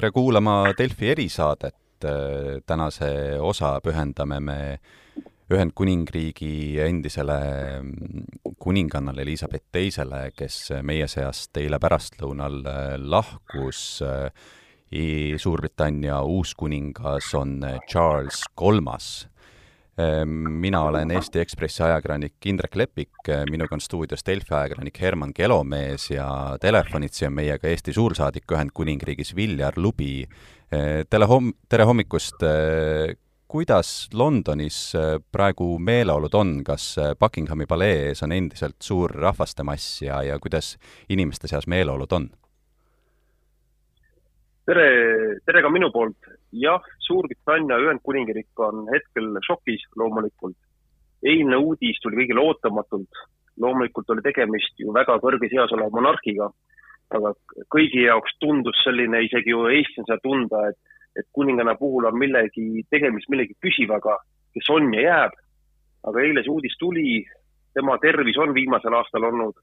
tere kuulama Delfi erisaadet. tänase osa pühendame me Ühendkuningriigi endisele kuningannale Elizabeth Teisele, kes meie seast eile pärastlõunal lahkus. Suurbritannia uuskuningas on Charles Kolmas mina olen Eesti Ekspressi ajakirjanik Indrek Lepik, minuga on stuudios Delfi ajakirjanik Herman Kelomees ja telefonitsi on meiega Eesti suursaadik Ühendkuningriigis Viljar Lubi. Tere homm-, tere hommikust, kuidas Londonis praegu meeleolud on, kas Buckinghami palee ees on endiselt suur rahvastemass ja, ja kuidas inimeste seas meeleolud on? Tere, tere ka minu poolt. jah, Suurbritannia Ühendkuningriik on hetkel šokis loomulikult. eilne uudis tuli kõigile ootamatult. loomulikult oli tegemist ju väga kõrges eas oleva monarhiga, aga kõigi jaoks tundus selline, isegi ju Eestis on seda tunda, et, et kuninganna puhul on millegi, tegemist millegi püsivaga, kes on ja jääb. aga eile see uudis tuli, tema tervis on viimasel aastal olnud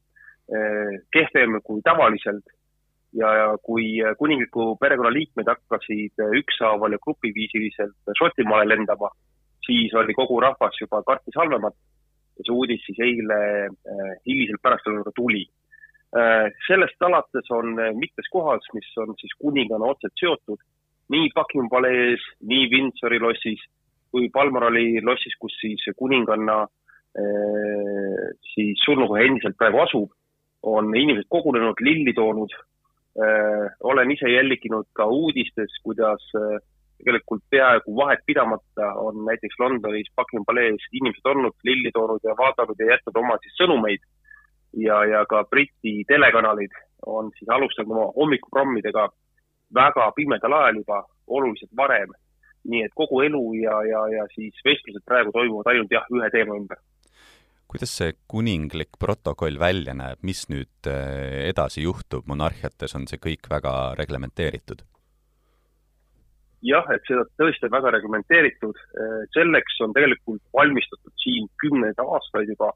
eh, kehvem kui tavaliselt ja, ja kui kuningliku perekonnaliikmed hakkasid ükshaaval ja grupiviisiliselt Šotimaale lendama, siis oli kogu rahvas juba kartis halvemat ja see uudis siis eile äh, hilisel pärastlõunal tuli äh,. sellest alates on mitmes kohas, mis on siis kuninganna otseselt seotud, nii Buckingham palees, nii Windsori lossis kui Balmorali lossis, kus siis kuninganna äh, siis surnukoha endiselt praegu asub, on inimesed kogunenud, lilli toonud Äh, olen ise jälginud ka uudistes, kuidas äh, tegelikult peaaegu vahet pidamata on näiteks Londonis Buckingham palees inimesed olnud, lilli toonud ja vaadanud ja jätnud oma siis sõnumeid. ja, ja ka Briti telekanalid on siis alustanud oma hommikuprogrammidega väga pimedal ajal juba, oluliselt varem. nii et kogu elu ja, ja, ja siis vestlused praegu toimuvad ainult jah, ühe teema ümber kuidas see kuninglik protokoll välja näeb, mis nüüd äh, edasi juhtub, monarhiates on see kõik väga reglementeeritud? jah, et seda tõesti on väga reglementeeritud, äh, selleks on tegelikult valmistatud siin kümneid aastaid juba,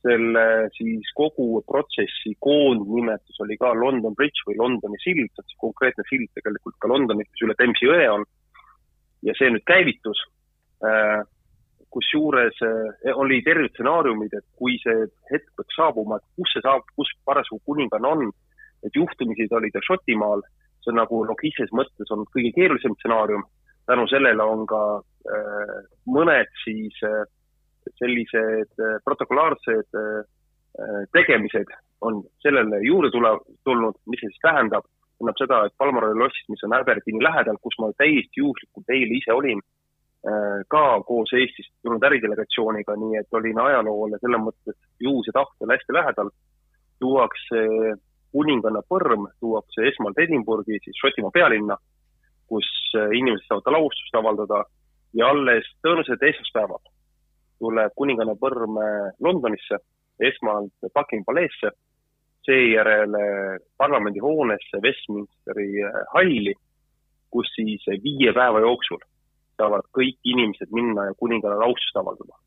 selle siis kogu protsessi koondnimetus oli ka London Bridge või Londoni sild, see on siis konkreetne sild tegelikult ka Londonis, mis üle Themsi jõe on, ja see nüüd käivitus. Äh, kusjuures eh, oli terved stsenaariumid, et kui see hetk peaks saabuma, et kus see saab, kus parasjagu kuninganna on, et juhtumisi ta oli ta Šotimaal, see on nagu logistilises mõttes on kõige keerulisem stsenaarium, tänu sellele on ka äh, mõned siis äh, sellised äh, protokollaarsed äh, tegemised on sellele juurde tule, tulnud, mis see siis tähendab, tähendab seda, et Palmaroli lossis, mis on Aberdeeni lähedal, kus ma täiesti juhuslikult eile ise olin ka koos Eestist tulnud äridelegatsiooniga, nii et olin ajaloole selles mõttes juhuse tahtel hästi lähedal. tuuakse kuninganna põrm, tuuakse esmalt Edinburghi, siis Šotimaa pealinna, kus äh, inimesed saavad talle austust avaldada ja alles tõenäoliselt esmaspäeval tuleb kuninganna põrm äh, Londonisse, esmalt Buckingham paleesse, seejärel parlamendihoonesse Westminsteri halli, kus siis viie päeva jooksul saavad kõik inimesed minna ja kuningale austust avaldada.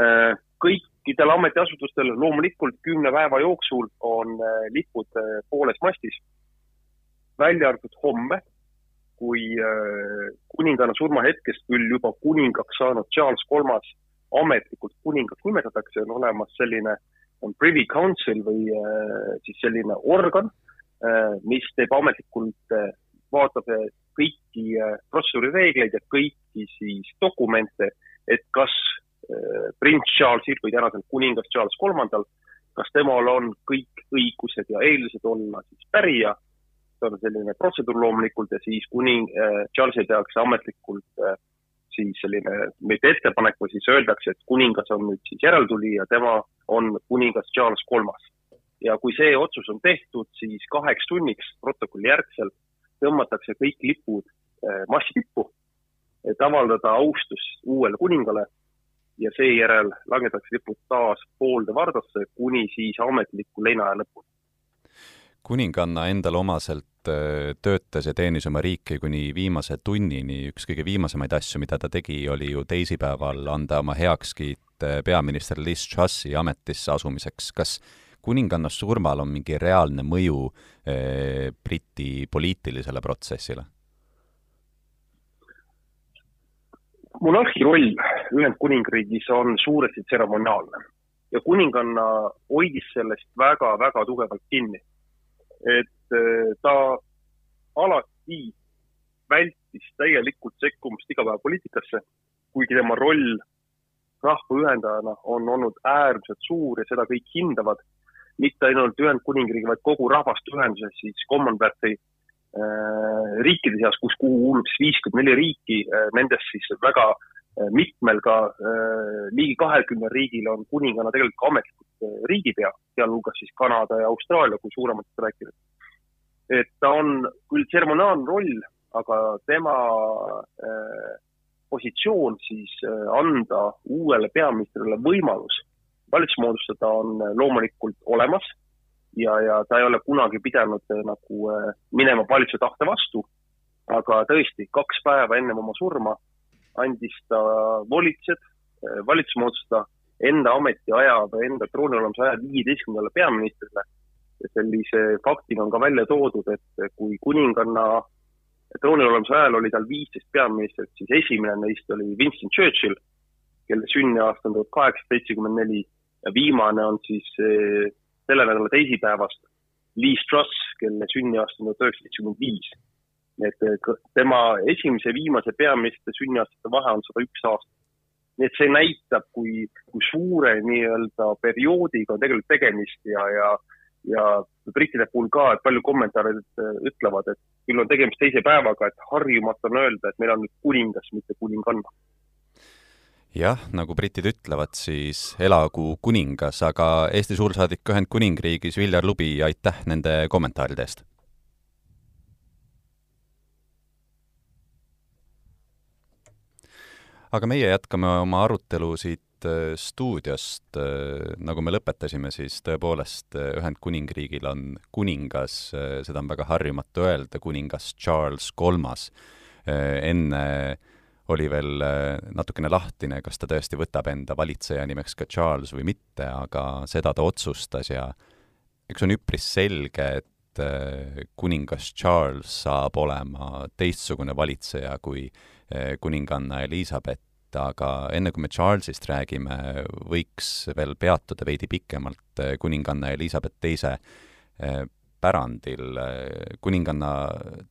Äh, kõikidel ametiasutustel loomulikult kümne päeva jooksul on äh, lipud äh, pooles mastis, välja arvatud homme, kui kuninganna surmahetkest küll juba kuningaks saanud Charles Kolmas ametlikult kuningaks nimetatakse, on olemas selline on Privy Council või siis selline organ, mis teeb ametlikult, vaatab kõiki äh, protseduurireegleid ja kõiki siis dokumente, et kas äh, prints Charlesil või tänasel kuningas Charles kolmandal, kas temal on kõik õigused ja eeldused olla siis pärija, see on selline protseduur loomulikult ja siis kuning äh,, Charlesil tehakse ametlikult äh, siis selline mitte ettepanek või siis öeldakse, et kuningas on nüüd siis järeltulija, tema on kuningas Charles kolmas. ja kui see otsus on tehtud, siis kaheks tunniks protokolli järgselt tõmmatakse kõik lipud äh, massitippu, et avaldada austust uuele kuningale ja seejärel langetatakse lipud taas poolde vardasse kuni siis ametliku leinaaja lõpuni. kuninganna endale omaselt äh, töötas ja teenis oma riiki kuni viimase tunnini, üks kõige viimasemaid asju, mida ta tegi, oli ju teisipäeval anda oma heakskiit äh, peaminister Liz Trussi ametisse asumiseks. kas kuninganna surmal on mingi reaalne mõju Briti poliitilisele protsessile? monarhi roll Ühendkuningriigis on suuresti tseremoniaalne ja kuninganna hoidis sellest väga-väga tugevalt kinni. et ta alati vältis täielikult sekkumist igapäevapoliitikasse, kuigi tema roll rahva ühendajana on olnud äärmiselt suur ja seda kõik hindavad, mitte ainult Ühendkuningriigi, vaid kogu rahvaste ühenduses siis Commonwealthi äh, riikide seas, kus, kuhu kuulub siis viiskümmend neli riiki äh,, nendest siis väga äh, mitmel ka äh, ligi kahekümnel riigil on kuninganna tegelikult ka ametlikult äh, riigipea, sealhulgas siis Kanada ja Austraalia, kui suurematest rääkida. et ta on küll tseremoniaalne roll, aga tema äh, positsioon siis äh, anda uuele peaministrile võimalus valitsust moodustada on äh, loomulikult olemas ja, ja ta ei ole kunagi pidanud äh, nagu minema valitsuse tahte vastu. aga tõesti, kaks päeva ennem oma surma andis ta volitused valitsust moodustada enda ametiaja või enda troonil olemise aja viieteistkümnendale peaministrile. sellise faktiga on ka välja toodud, et kui kuninganna troonil olemise ajal oli tal viisteist peaministrit, siis esimene neist oli Winston Churchill, kelle sünniaasta on tuhat kaheksasada seitsekümmend neli ja viimane on siis eh, selle nädala teisipäevast Lee Truss, kelle sünniaasta on tuhat üheksasada seitsekümmend viis. et eh, tema esimese ja viimase peaministri sünniaastate vahe on sada üks aastat. nii et see näitab, kui, kui suure nii-öelda perioodiga on tegelikult tegemist ja, ja ja brittide puhul ka, et paljud kommentaarid äh, ütlevad, et küll on tegemist teise päevaga, et harjumatu on öelda, et meil on nüüd kuningas, mitte kuninganna. Jah, nagu britid ütlevad, siis elagu kuningas, aga Eesti suursaadik Ühendkuningriigis Viljar Lubi, aitäh nende kommentaaride eest! aga meie jätkame oma arutelu siit äh, stuudiost, äh, nagu me lõpetasime, siis tõepoolest äh, Ühendkuningriigil on kuningas, seda on väga harjumatu öelda, kuningas Charles Kolmas. enne oli veel natukene lahtine, kas ta tõesti võtab enda valitseja nimeks ka Charles või mitte, aga seda ta otsustas ja eks on üpris selge, et kuningas Charles saab olema teistsugune valitseja kui kuninganna Elizabeth, aga enne kui me Charlesist räägime, võiks veel peatuda veidi pikemalt kuninganna Elizabeth teise pärandil. kuninganna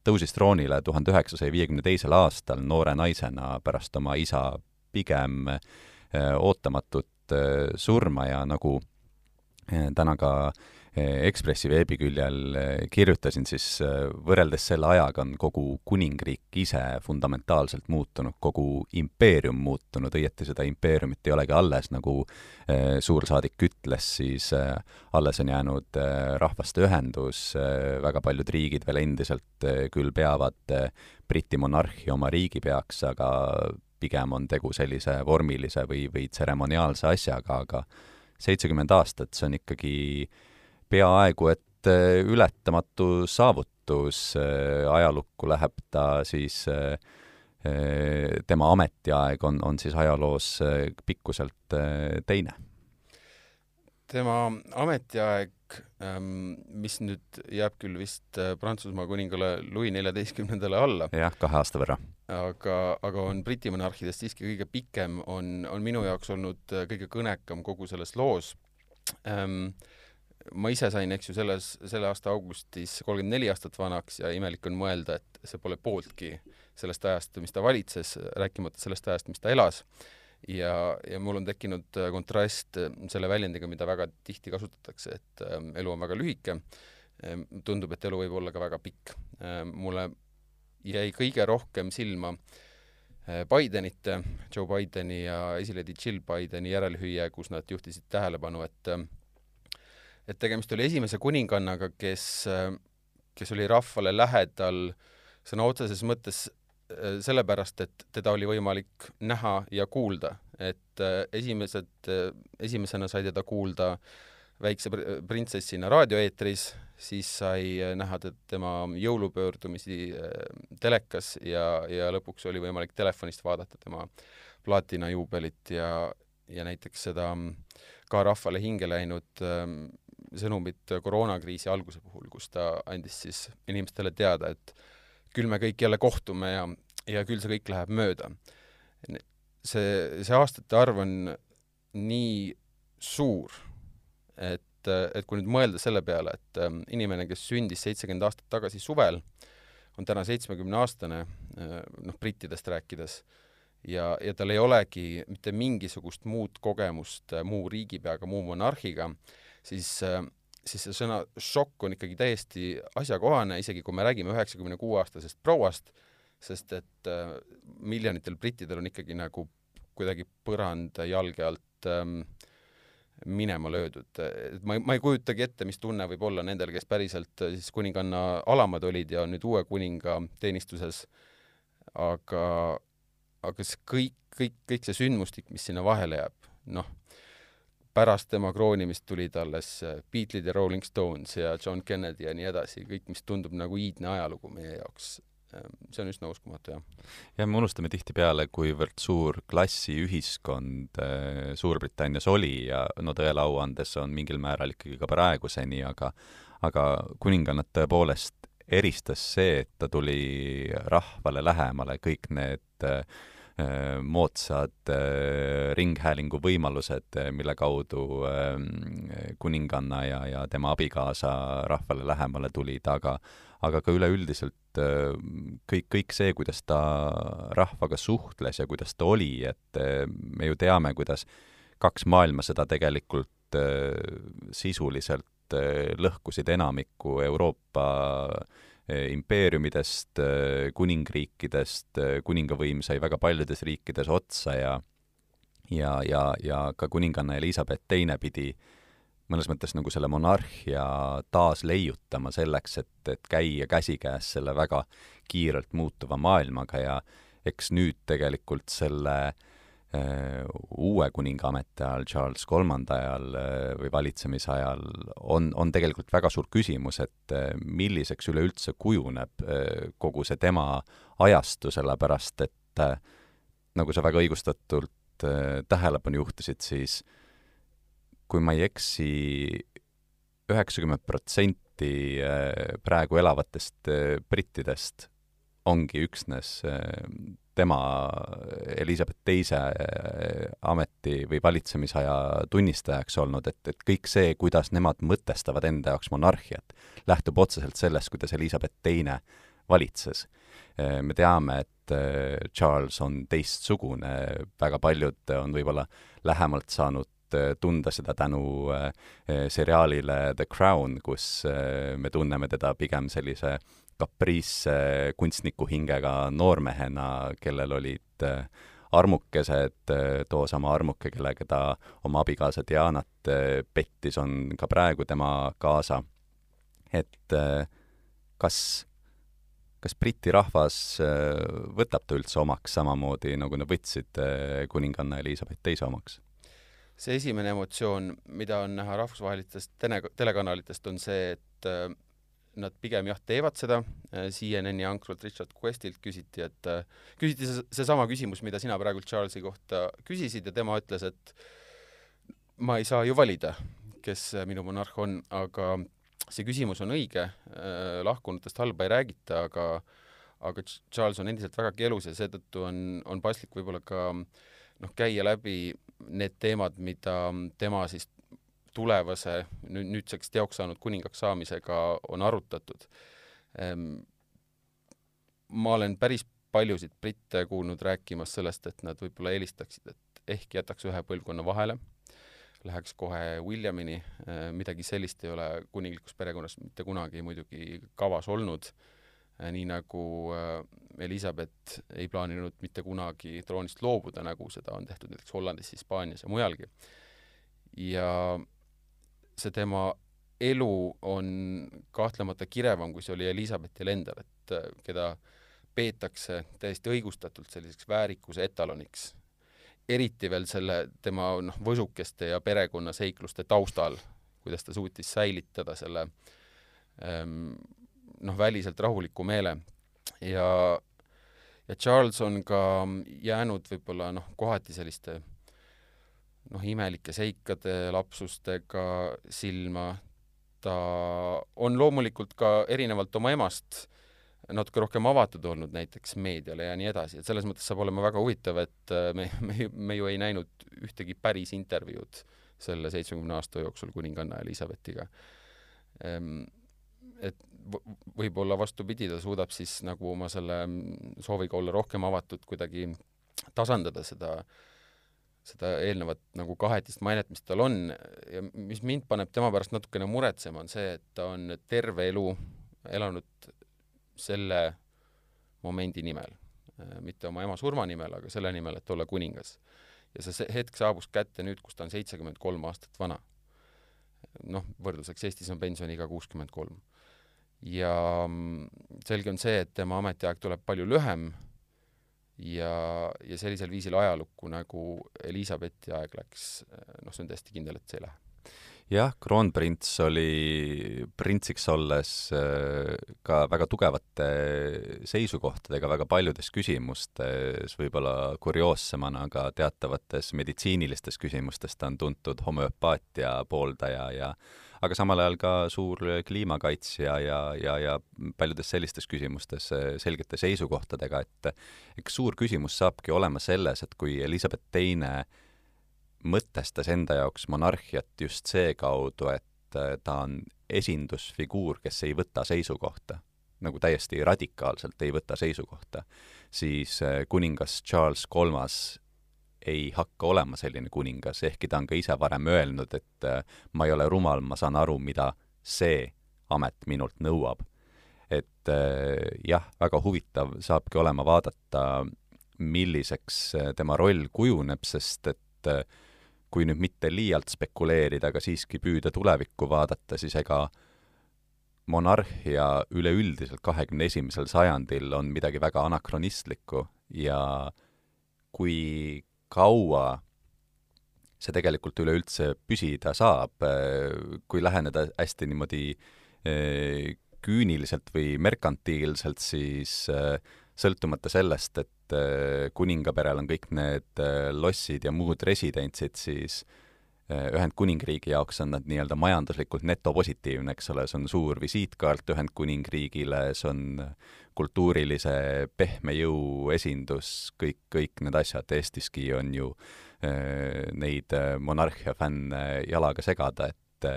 tõusis troonile tuhande üheksasaja viiekümne teisel aastal noore naisena pärast oma isa pigem eh, ootamatut surma ja nagu täna ka Ekspressi veebiküljel eh, kirjutasin, siis eh, võrreldes selle ajaga on kogu kuningriik ise fundamentaalselt muutunud, kogu impeerium muutunud, õieti seda impeeriumit ei olegi alles, nagu eh, suursaadik ütles, siis alles on jäänud rahvaste ühendus, väga paljud riigid veel endiselt küll peavad Briti monarhi oma riigipeaks, aga pigem on tegu sellise vormilise või, või tseremoniaalse asjaga, aga seitsekümmend aastat, see on ikkagi äh, peaaegu et äh, ületamatu saavutus, äh, ajalukku läheb ta siis, äh, tema ametiaeg on, on siis ajaloos pikkuselt teine. tema ametiaeg, ähm, mis nüüd jääb küll vist Prantsusmaa kuningale Louis neljateistkümnendale alla. jah, kahe aasta võrra. aga, aga on Briti monarhidest siiski kõige pikem, on, on minu jaoks olnud kõige kõnekam kogu selles loos ähm, ma ise sain, eks ju, selles, selle aasta augustis kolmkümmend neli aastat vanaks ja imelik on mõelda, et see pole pooltki sellest ajast, mis ta valitses, rääkimata sellest ajast, mis ta elas. ja, ja mul on tekkinud äh, kontrast äh, selle väljendiga, mida väga tihti kasutatakse, et äh, elu on väga lühike. Ähm, tundub, et elu võib olla ka väga pikk. Ähm, mulle jäi kõige rohkem silma Bidenite, Joe Bideni ja esiledi Jill Bideni järelhüüe, kus nad juhtisid tähelepanu, et et tegemist oli esimese kuningannaga, kes, kes oli rahvale lähedal sõna otseses mõttes äh, sellepärast, et teda oli võimalik näha ja kuulda, et äh, esimesed, äh, esimesena sai teda kuulda väikse printsessina raadioeetris, siis sai näha tema jõulupöördumisi telekas ja, ja lõpuks oli võimalik telefonist vaadata tema plaatinajuubelit ja, ja näiteks seda ka rahvale hinge läinud sõnumit koroonakriisi alguse puhul, kus ta andis siis inimestele teada, et küll me kõik jälle kohtume ja, ja küll see kõik läheb mööda. see, see aastate arv on nii suur, et, et kui nüüd mõelda selle peale, et ähm, inimene, kes sündis seitsekümmend aastat tagasi suvel, on täna seitsmekümneaastane, äh, noh, brittidest rääkides, ja, ja tal ei olegi mitte mingisugust muud kogemust äh, muu riigipeaga, muu monarhiga, siis äh, siis see sõna šokk on ikkagi täiesti asjakohane, isegi kui me räägime üheksakümne kuue aastasest prouast, sest et äh, miljonitel brittidel on ikkagi nagu kuidagi põrand jalge alt ähm, minema löödud. ma ei, ma ei kujutagi ette, mis tunne võib olla nendel, kes päriselt äh, siis kuninganna alamad olid ja on nüüd uue kuninga teenistuses, aga, aga see kõik, kõik, kõik see sündmustik, mis sinna vahele jääb, noh pärast tema kroonimist tulid alles äh, Beatlesid ja Rolling Stones ja John Kennedy ja nii edasi, kõik, mis tundub nagu iidne ajalugu meie jaoks. Ähm, see on üsna uskumatu, jah. ja me unustame tihtipeale, kuivõrd suur klassiühiskond äh, Suurbritannias oli ja no tõele au andes on mingil määral ikkagi ka praeguseni, aga aga kuningannat tõepoolest eristas see, et ta tuli rahvale lähemale, kõik need äh, moodsad äh, ringhäälingu võimalused, äh, mille kaudu ähm, kuninganna ja, ja tema abikaasa rahvale lähemale tulid, aga aga ka üleüldiselt kõik, kõik see, kuidas ta rahvaga suhtles ja kuidas ta oli, et me ju teame, kuidas kaks maailmasõda tegelikult sisuliselt lõhkusid enamiku Euroopa äh, impeeriumidest, eh, kuningriikidest, eh, kuningavõim sai väga paljudes riikides otsa ja ja, ja, ja ka kuninganna Elizabeth Teine pidi mõnes mõttes nagu selle monarhia taasleiutama selleks, et, et käia käsikäes selle väga kiirelt muutuva maailmaga ja eks nüüd tegelikult selle Äh, uue kuninga ametiajal, Charles Kolmanda ajal äh, või valitsemise ajal on, on tegelikult väga suur küsimus, et äh, milliseks üleüldse kujuneb kogu see tema ajastu, sellepärast et nagu sa väga õigustatult tähelepanu juhtisid, siis kui ma ei eksi, üheksakümmend protsenti praegu elavatest brittidest ongi üksnes tema Elizabeth teise äh, ameti või valitsemisaja tunnistajaks olnud, et, et kõik see, kuidas nemad mõtestavad enda jaoks monarhiat, lähtub otseselt sellest, kuidas Elizabeth teine valitses. Äh, me teame, et äh, Charles on teistsugune, väga paljud on võib-olla lähemalt saanud tunda seda tänu seriaalile The Crown, kus me tunneme teda pigem sellise kapriisse kunstniku hingega noormehena, kellel olid äh, armukesed, äh, toosama armuke, kellega ta oma abikaasa Dianat äh, pettis, on ka praegu tema kaasa. et kas, kas Briti rahvas võtab ta üldse omaks samamoodi, nagu nad võtsid kuninganna Elizabeth teise omaks? See esimene emotsioon, mida on näha rahvusvahelistest tele, telekanalitest, on see, et nad pigem jah, teevad seda, äh, CNN-i ankrult Richard Questilt küsiti, et äh, küsiti seesama küsimus, mida sina praegu Charlesi kohta küsisid ja tema ütles, et ma ei saa ju valida, kes minu monarh on, aga see küsimus on õige, äh, lahkunutest halba ei räägita, aga aga Charles on endiselt vägagi elus ja seetõttu on, on paslik võib-olla ka noh, käia läbi need teemad, mida tema siis tulevase, nüüd, nüüdseks teoks saanud kuningaks saamisega on arutatud. Ehm, ma olen päris paljusid britte kuulnud rääkimas sellest, et nad võib-olla eelistaksid, et ehk jätaks ühe põlvkonna vahele, läheks kohe Williamini, ehm, midagi sellist ei ole kuninglikus perekonnas mitte kunagi muidugi kavas olnud, nii nagu Elizabeth ei plaaninud mitte kunagi troonist loobuda, nagu seda on tehtud näiteks Hollandis, Hispaanias ja mujalgi. ja see tema elu on kahtlemata kirevam, kui see oli Elizabethil endal, et äh, keda peetakse täiesti õigustatult selliseks väärikuse etaloniks. eriti veel selle tema noh, võsukeste ja perekonnaseikluste taustal, kuidas ta suutis säilitada selle ähm, noh, väliselt rahuliku meele. Ja ja Charles on ka jäänud võib-olla noh, kohati selliste noh, imelike seikade, lapsustega silma, ta on loomulikult ka erinevalt oma emast natuke rohkem avatud olnud näiteks meediale ja nii edasi, et selles mõttes saab olema väga huvitav, et äh, me, me, me ju ei näinud ühtegi päris intervjuud selle seitsmekümne aasta jooksul kuninganna Elizabethiga. Ehm, et võib-olla vastupidi, ta suudab siis nagu oma selle sooviga olla rohkem avatud kuidagi tasandada seda, seda eelnevat nagu kahetist mainet, mis tal on ja mis mind paneb tema pärast natukene muretsema, on see, et ta on terve elu elanud selle momendi nimel, mitte oma ema surma nimel, aga selle nimel, et olla kuningas. ja see hetk saabus kätte nüüd, kus ta on seitsekümmend kolm aastat vana. noh, võrdluseks Eestis on pensioniiga kuuskümmend kolm. Ja mm, selge on see, et tema ametiaeg tuleb palju lühem ja, ja sellisel viisil ajalukku, nagu Elizabethi aeg läks, noh, see on täiesti kindel, et see ei lähe. Jah, kroonprints oli printsiks olles äh, ka väga tugevate seisukohtadega väga paljudes küsimustes, võib-olla kurioossemana ka teatavates meditsiinilistes küsimustes ta on tuntud homöopaatia pooldaja ja aga samal ajal ka suur kliimakaitsja ja, ja, ja paljudes sellistes küsimustes äh, selgete seisukohtadega, et eks suur küsimus saabki olema selles, et kui Elizabeth Teine mõtestas enda jaoks monarhiat just seekaudu, et äh, ta on esindusfiguur, kes ei võta seisukohta, nagu täiesti radikaalselt ei võta seisukohta, siis äh, kuningas Charles Kolmas ei hakka olema selline kuningas, ehkki ta on ka ise varem öelnud, et äh, ma ei ole rumal, ma saan aru, mida see amet minult nõuab. et jah, väga huvitav saabki olema vaadata, milliseks tema roll kujuneb, sest et kui nüüd mitte liialt spekuleerida, aga siiski püüda tulevikku vaadata, siis ega monarhia üleüldiselt kahekümne esimesel sajandil on midagi väga anakronistlikku ja kui kaua see tegelikult üleüldse püsida saab, kui läheneda hästi niimoodi eh, küüniliselt või merkantiilselt, siis eh, sõltumata sellest, et äh, kuningaperel on kõik need äh, lossid ja muud residentsid, siis äh, Ühendkuningriigi jaoks on nad nii-öelda majanduslikult netopositiivne, eks ole, see on suur visiitkaart Ühendkuningriigile, see on kultuurilise pehme jõu esindus, kõik, kõik need asjad, Eestiski on ju neid monarhia fänne jalaga segada, et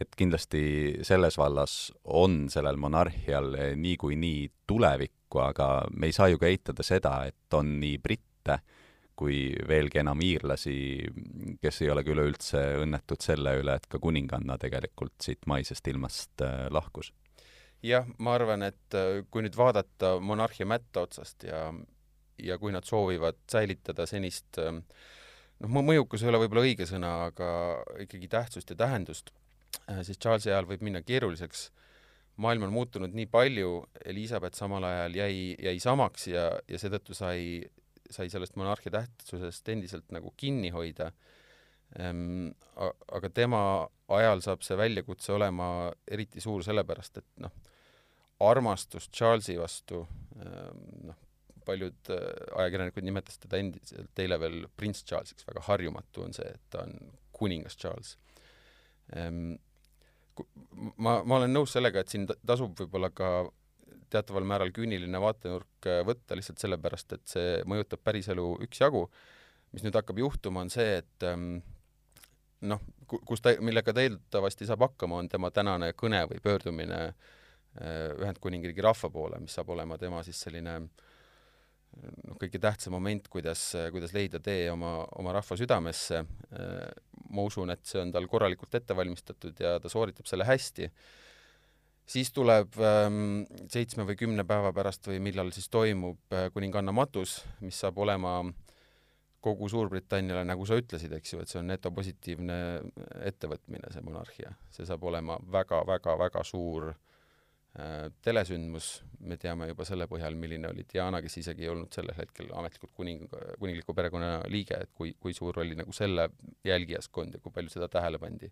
et kindlasti selles vallas on sellel monarhial niikuinii tulevik, kokku, aga me ei saa ju ka eitada seda, et on nii britte kui veelgi enam iirlasi, kes ei ole ka üleüldse õnnetud selle üle, et ka kuninganna tegelikult siit maisest ilmast äh, lahkus. jah, ma arvan, et äh, kui nüüd vaadata monarhia mätta otsast ja, ja kui nad soovivad säilitada senist äh, noh, mõjukus ei ole võib-olla õige sõna, aga ikkagi tähtsust ja tähendust, siis Charlesi ajal võib minna keeruliseks maailm on muutunud nii palju, Elizabeth samal ajal jäi, jäi samaks ja, ja seetõttu sai, sai sellest monarhia tähtsusest endiselt nagu kinni hoida ehm,. aga tema ajal saab see väljakutse olema eriti suur sellepärast, et noh, armastus Charlesi vastu ehm,, noh, paljud äh, ajakirjanikud nimetasid teda endiselt eile veel prints Charlesiks, väga harjumatu on see, et ta on kuningas Charles ehm, ma, ma olen nõus sellega, et siin tasub võib-olla ka teataval määral küüniline vaatenurk äh, võtta lihtsalt sellepärast, et see mõjutab päriselu üksjagu. mis nüüd hakkab juhtuma, on see, et ähm, noh, kus ta, millega ta eeldatavasti saab hakkama, on tema tänane kõne või pöördumine äh, Ühendkuningriigi rahva poole, mis saab olema tema siis selline noh, kõige tähtsam moment, kuidas, kuidas leida tee oma, oma rahva südamesse äh, ma usun, et see on tal korralikult ette valmistatud ja ta sooritab selle hästi. Siis tuleb ähm, seitsme või kümne päeva pärast või millal siis toimub äh, kuninganna matus, mis saab olema kogu Suurbritanniale, nagu sa ütlesid, eks ju, et see on netopositiivne ettevõtmine, see monarhia. see saab olema väga-väga-väga suur äh, Äh, telesündmus, me teame juba selle põhjal, milline oli Diana, kes isegi ei olnud sellel hetkel ametlikult kuning, kuningliku perekonna liige, et kui, kui suur oli nagu selle jälgijaskond ja kui palju seda tähele pandi.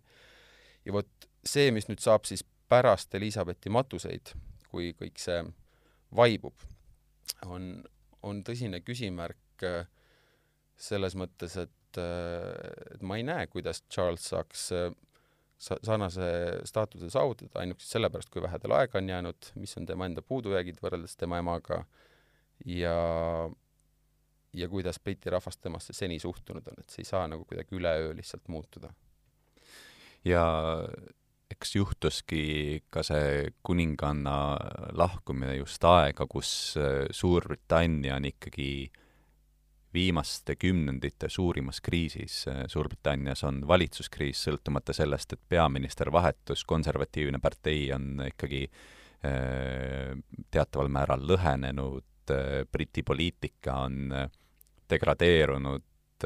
ja vot see, mis nüüd saab siis pärast Elizabethi matuseid, kui kõik see vaibub, on, on tõsine küsimärk äh, selles mõttes, et, äh, et ma ei näe, kuidas Charles saaks sa-, sarnase staatuse saavutada ainult sellepärast, kui vähe tal aega on jäänud, mis on tema enda puudujäägid võrreldes tema emaga ja ja kuidas Briti rahvas temasse seni suhtunud on, et see ei saa nagu kuidagi üleöö lihtsalt muutuda. ja eks juhtuski ka see kuninganna lahkumine just aega, kus äh, Suurbritannia on ikkagi viimaste kümnendite suurimas kriisis. Äh, Suurbritannias on valitsuskriis, sõltumata sellest, et peaminister vahetus, konservatiivne partei on ikkagi äh, teataval määral lõhenenud, Briti poliitika on degradeerunud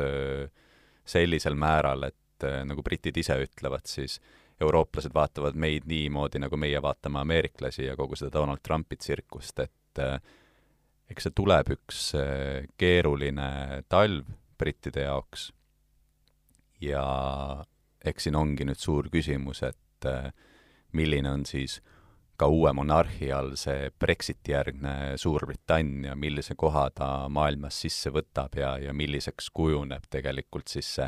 sellisel määral, et nagu britid ise ütlevad, siis eurooplased vaatavad meid niimoodi, nagu meie vaatame ameeriklasi ja kogu seda Donald Trumpi tsirkust, et äh, eks see tuleb üks äh, keeruline talv brittide jaoks. Ja eks siin ongi nüüd suur küsimus, et äh, milline on siis ka uue monarhi all see Brexiti järgne Suurbritannia, millise koha ta maailmas sisse võtab ja, ja milliseks kujuneb tegelikult siis see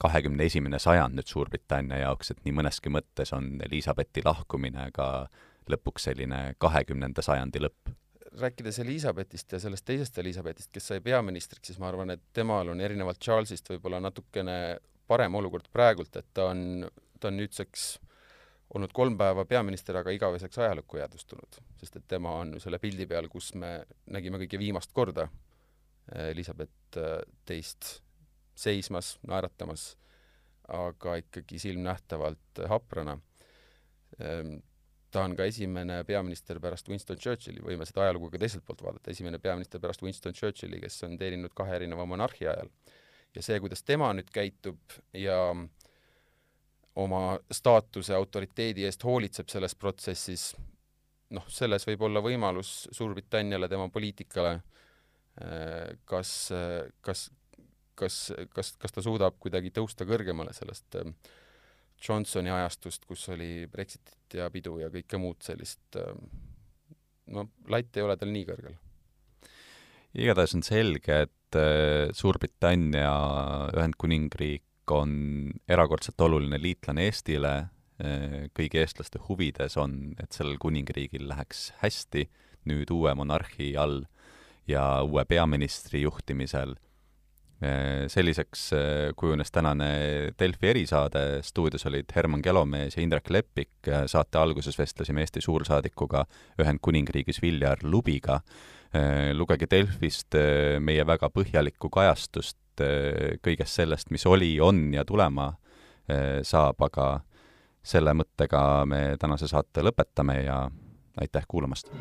kahekümne esimene sajand nüüd Suurbritannia jaoks, et nii mõneski mõttes on Elizabethi lahkumine ka lõpuks selline kahekümnenda sajandi lõpp. rääkides Elizabethist ja sellest teisest Elizabethist, kes sai peaministriks, siis ma arvan, et temal on erinevalt Charlesist võib-olla natukene parem olukord praegult, et ta on, ta on nüüdseks olnud kolm päeva peaminister, aga igaveseks ajalukku jäädvustunud, sest et tema on selle pildi peal, kus me nägime kõige viimast korda Elizabeth teist seismas, naeratamas, aga ikkagi silmnähtavalt haprana. Ehm, ta on ka esimene peaminister pärast Winston Churchilli, võime seda ajalugu ka teiselt poolt vaadata, esimene peaminister pärast Winston Churchilli, kes on teeninud kahe erineva monarhi ajal. ja see, kuidas tema nüüd käitub ja oma staatuse autoriteedi eest hoolitseb selles protsessis, noh, selles võib olla võimalus Suurbritanniale, tema poliitikale, ehm, kas, kas, kas, kas, kas ta suudab kuidagi tõusta kõrgemale sellest ähm, Johnsoni ajastust, kus oli Brexitit ja pidu ja kõike muud sellist, ähm, no latt ei ole tal nii kõrgel. igatahes on selge, et äh, Suurbritannia Ühendkuningriik on erakordselt oluline liitlane Eestile, äh, kõigi eestlaste huvides on, et sellel kuningriigil läheks hästi nüüd uue monarhi all ja uue peaministri juhtimisel selliseks äh, kujunes tänane Delfi erisaade, stuudios olid Herman Kelomees ja Indrek Leppik, äh, saate alguses vestlesime Eesti suursaadikuga Ühendkuningriigis Viljar Lubiga. lugege Delfist meie väga põhjalikku kajastust kõigest sellest, mis oli, on ja tulema saab, aga selle mõttega me tänase saate lõpetame ja aitäh kuulamast!